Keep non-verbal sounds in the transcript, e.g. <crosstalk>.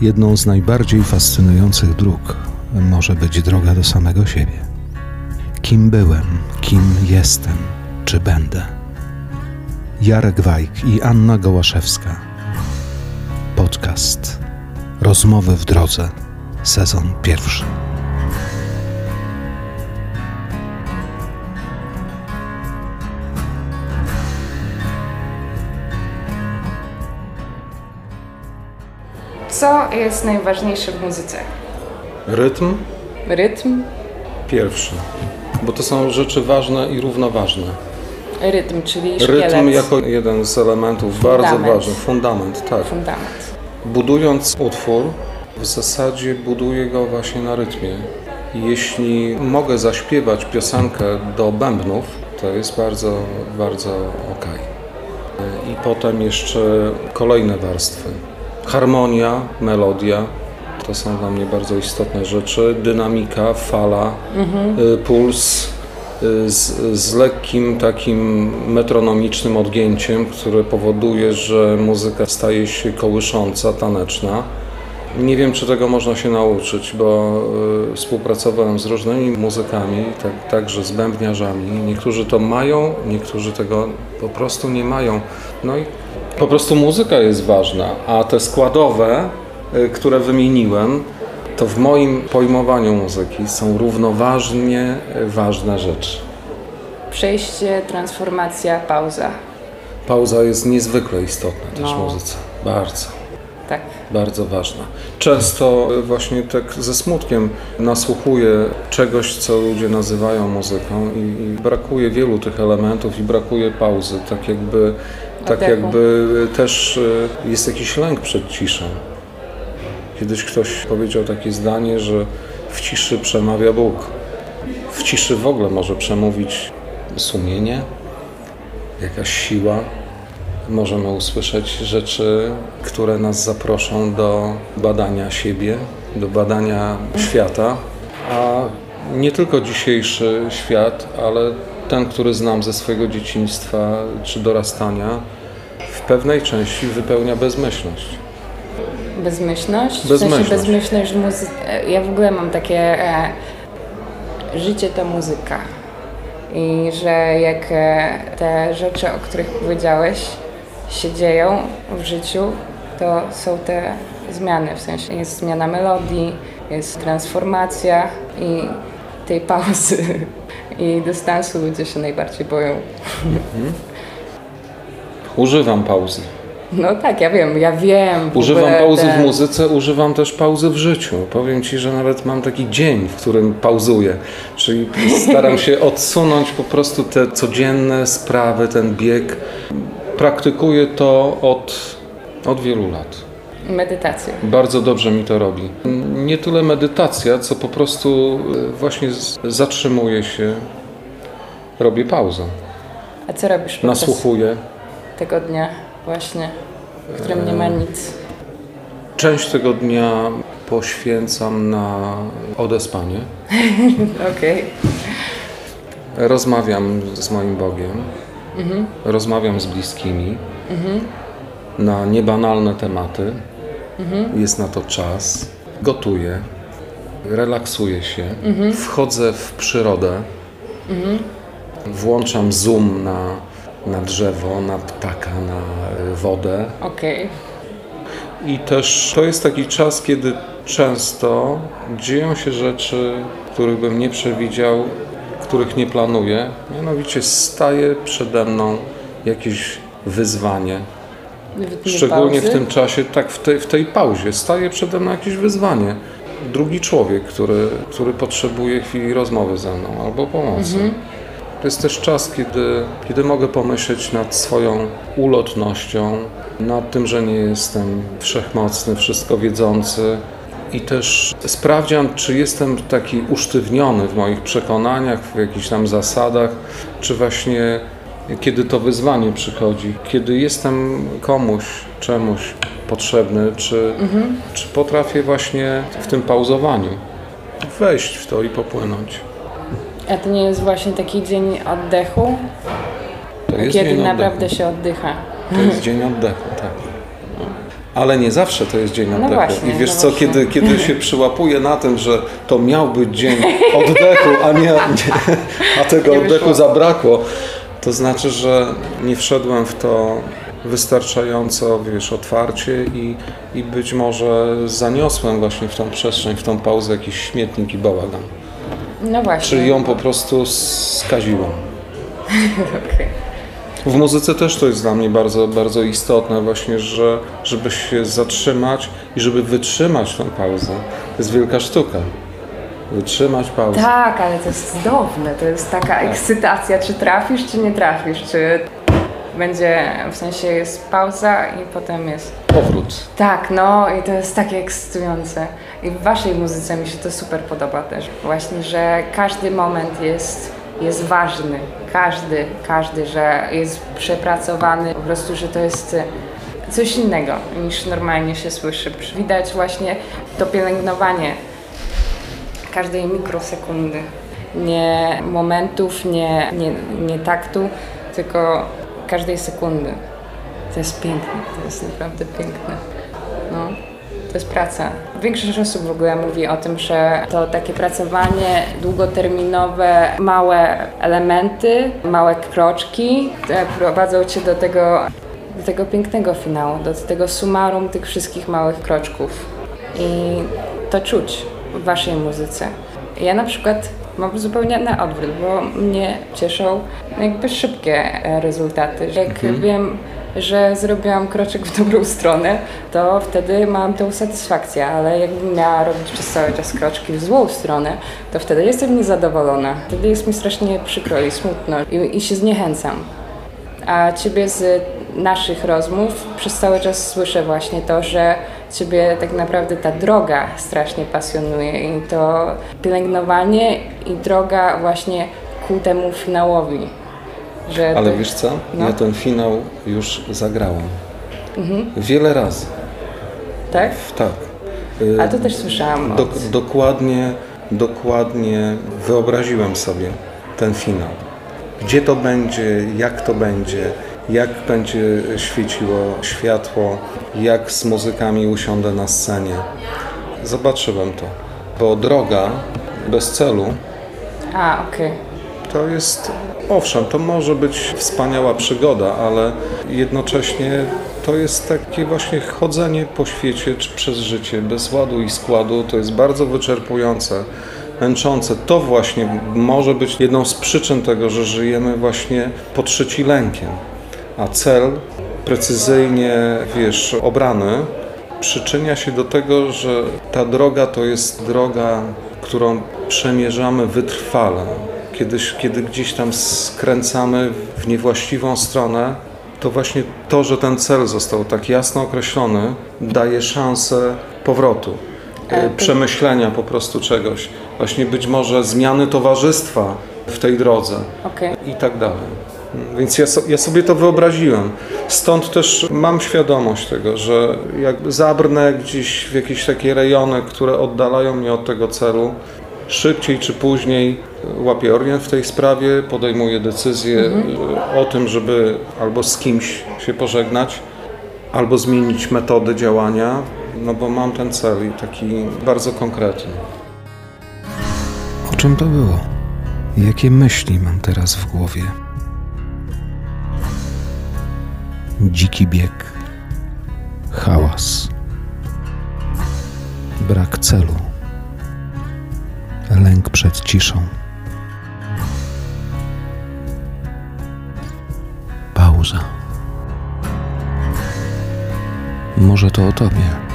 Jedną z najbardziej fascynujących dróg może być droga do samego siebie. Kim byłem, kim jestem, czy będę? Jarek Wajk i Anna Gołaszewska. Podcast Rozmowy w drodze, sezon pierwszy. Co jest najważniejsze w muzyce? Rytm Rytm? pierwszy, bo to są rzeczy ważne i równoważne. Rytm, czyli szkielet. Rytm jako jeden z elementów bardzo Fundament. ważnych, fundament, tak. Fundament. Budując utwór, w zasadzie buduję go właśnie na rytmie. Jeśli mogę zaśpiewać piosenkę do bębnów, to jest bardzo, bardzo ok. I potem jeszcze kolejne warstwy. Harmonia, melodia, to są dla mnie bardzo istotne rzeczy. Dynamika, fala, y, puls y, z, z lekkim takim metronomicznym odgięciem, które powoduje, że muzyka staje się kołysząca, taneczna. Nie wiem, czy tego można się nauczyć, bo y, współpracowałem z różnymi muzykami, tak, także z bębniarzami. Niektórzy to mają, niektórzy tego po prostu nie mają. No i po prostu muzyka jest ważna, a te składowe, y, które wymieniłem, to w moim pojmowaniu muzyki są równoważnie y, ważne rzeczy. Przejście, transformacja, pauza. Pauza jest niezwykle istotna też w No. muzyce. Bardzo. Tak. Bardzo ważna. Często y, właśnie tak ze smutkiem nasłuchuję czegoś, co ludzie nazywają muzyką i, i brakuje wielu tych elementów i brakuje pauzy. Tak jakby, tak Oddechu. jakby też y, jest jakiś lęk przed ciszą. Kiedyś ktoś powiedział takie zdanie, że w ciszy przemawia Bóg. W ciszy w ogóle może przemówić sumienie, jakaś siła. Możemy usłyszeć rzeczy, które nas zaproszą do badania siebie, do badania świata, a nie tylko dzisiejszy świat, ale ten, który znam ze swojego dzieciństwa czy dorastania, w pewnej części wypełnia bezmyślność. Bezmyślność? W Bezmyślność. sensie bezmyślność w muzyce. Ja w ogóle mam takie... E, życie to muzyka. I że jak e, te rzeczy, o których powiedziałeś, się dzieją w życiu, to są te zmiany. W sensie jest zmiana melodii, jest transformacja i tej pauzy <laughs> i dystansu ludzie się najbardziej boją. Używam pauzy. No tak, ja wiem, ja wiem. Używam pauzy te- w muzyce, używam też pauzy w życiu. Powiem Ci, że nawet mam taki dzień, w którym pauzuję. Czyli staram się <laughs> odsunąć po prostu te codzienne sprawy, ten bieg. Praktykuję to od, od wielu lat. Medytację. Bardzo dobrze mi to robi. Nie tyle medytacja, co po prostu e, właśnie zatrzymuję się, robię pauzę. A co robisz Nasłuchuję. tego dnia właśnie, w którym nie ma nic? Część tego dnia poświęcam na odespanie. <laughs> Okej. Rozmawiam z moim Bogiem, rozmawiam z bliskimi na niebanalne tematy. Jest na to czas. Gotuję, relaksuję się, wchodzę w przyrodę, włączam zoom na, na drzewo, na ptaka, na y, wodę. Okej. I też to jest taki czas, kiedy często dzieją się rzeczy, których bym nie przewidział, których nie planuję. Mianowicie staje przede mną jakieś wyzwanie. W Szczególnie w pauzy? tym czasie, tak, w tej, w tej pauzie staje przede mną jakieś wyzwanie. Drugi człowiek, który, który potrzebuje chwili rozmowy ze mną albo pomocy. Mhm. To jest też czas, kiedy, kiedy mogę pomyśleć nad swoją ulotnością, nad tym, że nie jestem wszechmocny, wszystko wiedzący. I też sprawdzian, czy jestem taki usztywniony w moich przekonaniach, w jakichś tam zasadach, czy właśnie kiedy to wyzwanie przychodzi, kiedy jestem komuś, czemuś potrzebny, czy, czy potrafię właśnie w tym pauzowaniu wejść w to i popłynąć. A to nie jest właśnie taki dzień oddechu? Kiedy dzień naprawdę oddechu. się oddycha. To jest dzień oddechu, tak. Ale nie zawsze to jest dzień No oddechu. właśnie, I wiesz no co, właśnie. kiedy, kiedy się <laughs> przyłapuję na tym, że to miał być dzień oddechu, a nie, nie a tego Nie oddechu wyszło. zabrakło, to znaczy, że nie wszedłem w to wystarczająco, wiesz, otwarcie i, i być może zaniosłem właśnie w tą przestrzeń, w tą pauzę jakiś śmietnik i bałagan. No właśnie. Czyli ją po prostu skaziłem. <laughs> Okej. W muzyce też to jest dla mnie bardzo, bardzo istotne właśnie, że żeby się zatrzymać i żeby wytrzymać tę pauzę. To jest wielka sztuka. Wytrzymać pauzę. Tak, ale to jest cudowne. To jest taka ekscytacja, czy trafisz, czy nie trafisz, czy będzie, w sensie jest pauza i potem jest Powrót. Tak, no i to jest takie ekscytujące. I w waszej muzyce mi się to super podoba też. Właśnie, że każdy moment jest, jest ważny. Każdy, każdy, że jest przepracowany. Po prostu, że to jest coś innego niż normalnie się słyszy. Widać właśnie to pielęgnowanie każdej mikrosekundy. Nie momentów, nie, nie, nie taktu, tylko każdej sekundy. To jest piękne, to jest naprawdę piękne. No, to jest praca. Większość osób w ogóle mówi o tym, że to takie pracowanie długoterminowe, małe elementy, małe kroczki prowadzą cię do tego, do tego pięknego finału, do tego sumarum tych wszystkich małych kroczków. I to czuć waszej muzyce. Ja na przykład mam zupełnie na odwrót, bo mnie cieszą jakby szybkie e, rezultaty. Jak wiem, że zrobiłam kroczek w dobrą stronę, to wtedy mam tą satysfakcję, ale jakbym miała robić przez cały czas kroczki w złą stronę, to wtedy jestem niezadowolona. Wtedy jest mi strasznie przykro i smutno i, i się zniechęcam. A ciebie z naszych rozmów przez cały czas słyszę właśnie to, że ciebie tak naprawdę ta droga strasznie pasjonuje i to pielęgnowanie i droga właśnie ku temu finałowi. Że Ale to- wiesz co? No. Ja ten finał już zagrałem. Wiele razy. Tak? Tak. Y, A to też słyszałam. Do, dokładnie, dokładnie wyobraziłem sobie ten finał. Gdzie to będzie, jak to będzie, jak będzie świeciło światło, jak z muzykami usiądę na scenie. Zobaczyłem to. Bo droga bez celu A, okej. to jest, owszem, to może być wspaniała przygoda, ale jednocześnie to jest takie właśnie chodzenie po świecie czy przez życie bez ładu i składu. To jest bardzo wyczerpujące, męczące. To właśnie może być jedną z przyczyn tego, że żyjemy właśnie pod trzecilękiem. A cel precyzyjnie, wiesz, obrany przyczynia się do tego, że ta droga to jest droga, którą przemierzamy wytrwale. Kiedyś, kiedy gdzieś tam skręcamy w niewłaściwą stronę, to właśnie to, że ten cel został tak jasno określony, daje szansę powrotu, e, przemyślenia po prostu czegoś. Właśnie być może zmiany towarzystwa w tej drodze Okej. i tak dalej. Więc ja, so, ja sobie to wyobraziłem. Stąd też mam świadomość tego, że jak zabrnę gdzieś w jakieś takie rejony, które oddalają mnie od tego celu, szybciej czy później łapię orient w tej sprawie, podejmuję decyzję e, o tym, żeby albo z kimś się pożegnać, albo zmienić metody działania, no bo mam ten cel i taki bardzo konkretny. O czym to było? Jakie myśli mam teraz w głowie? Dziki bieg, hałas, brak celu, lęk przed ciszą, pauza. Może to o tobie.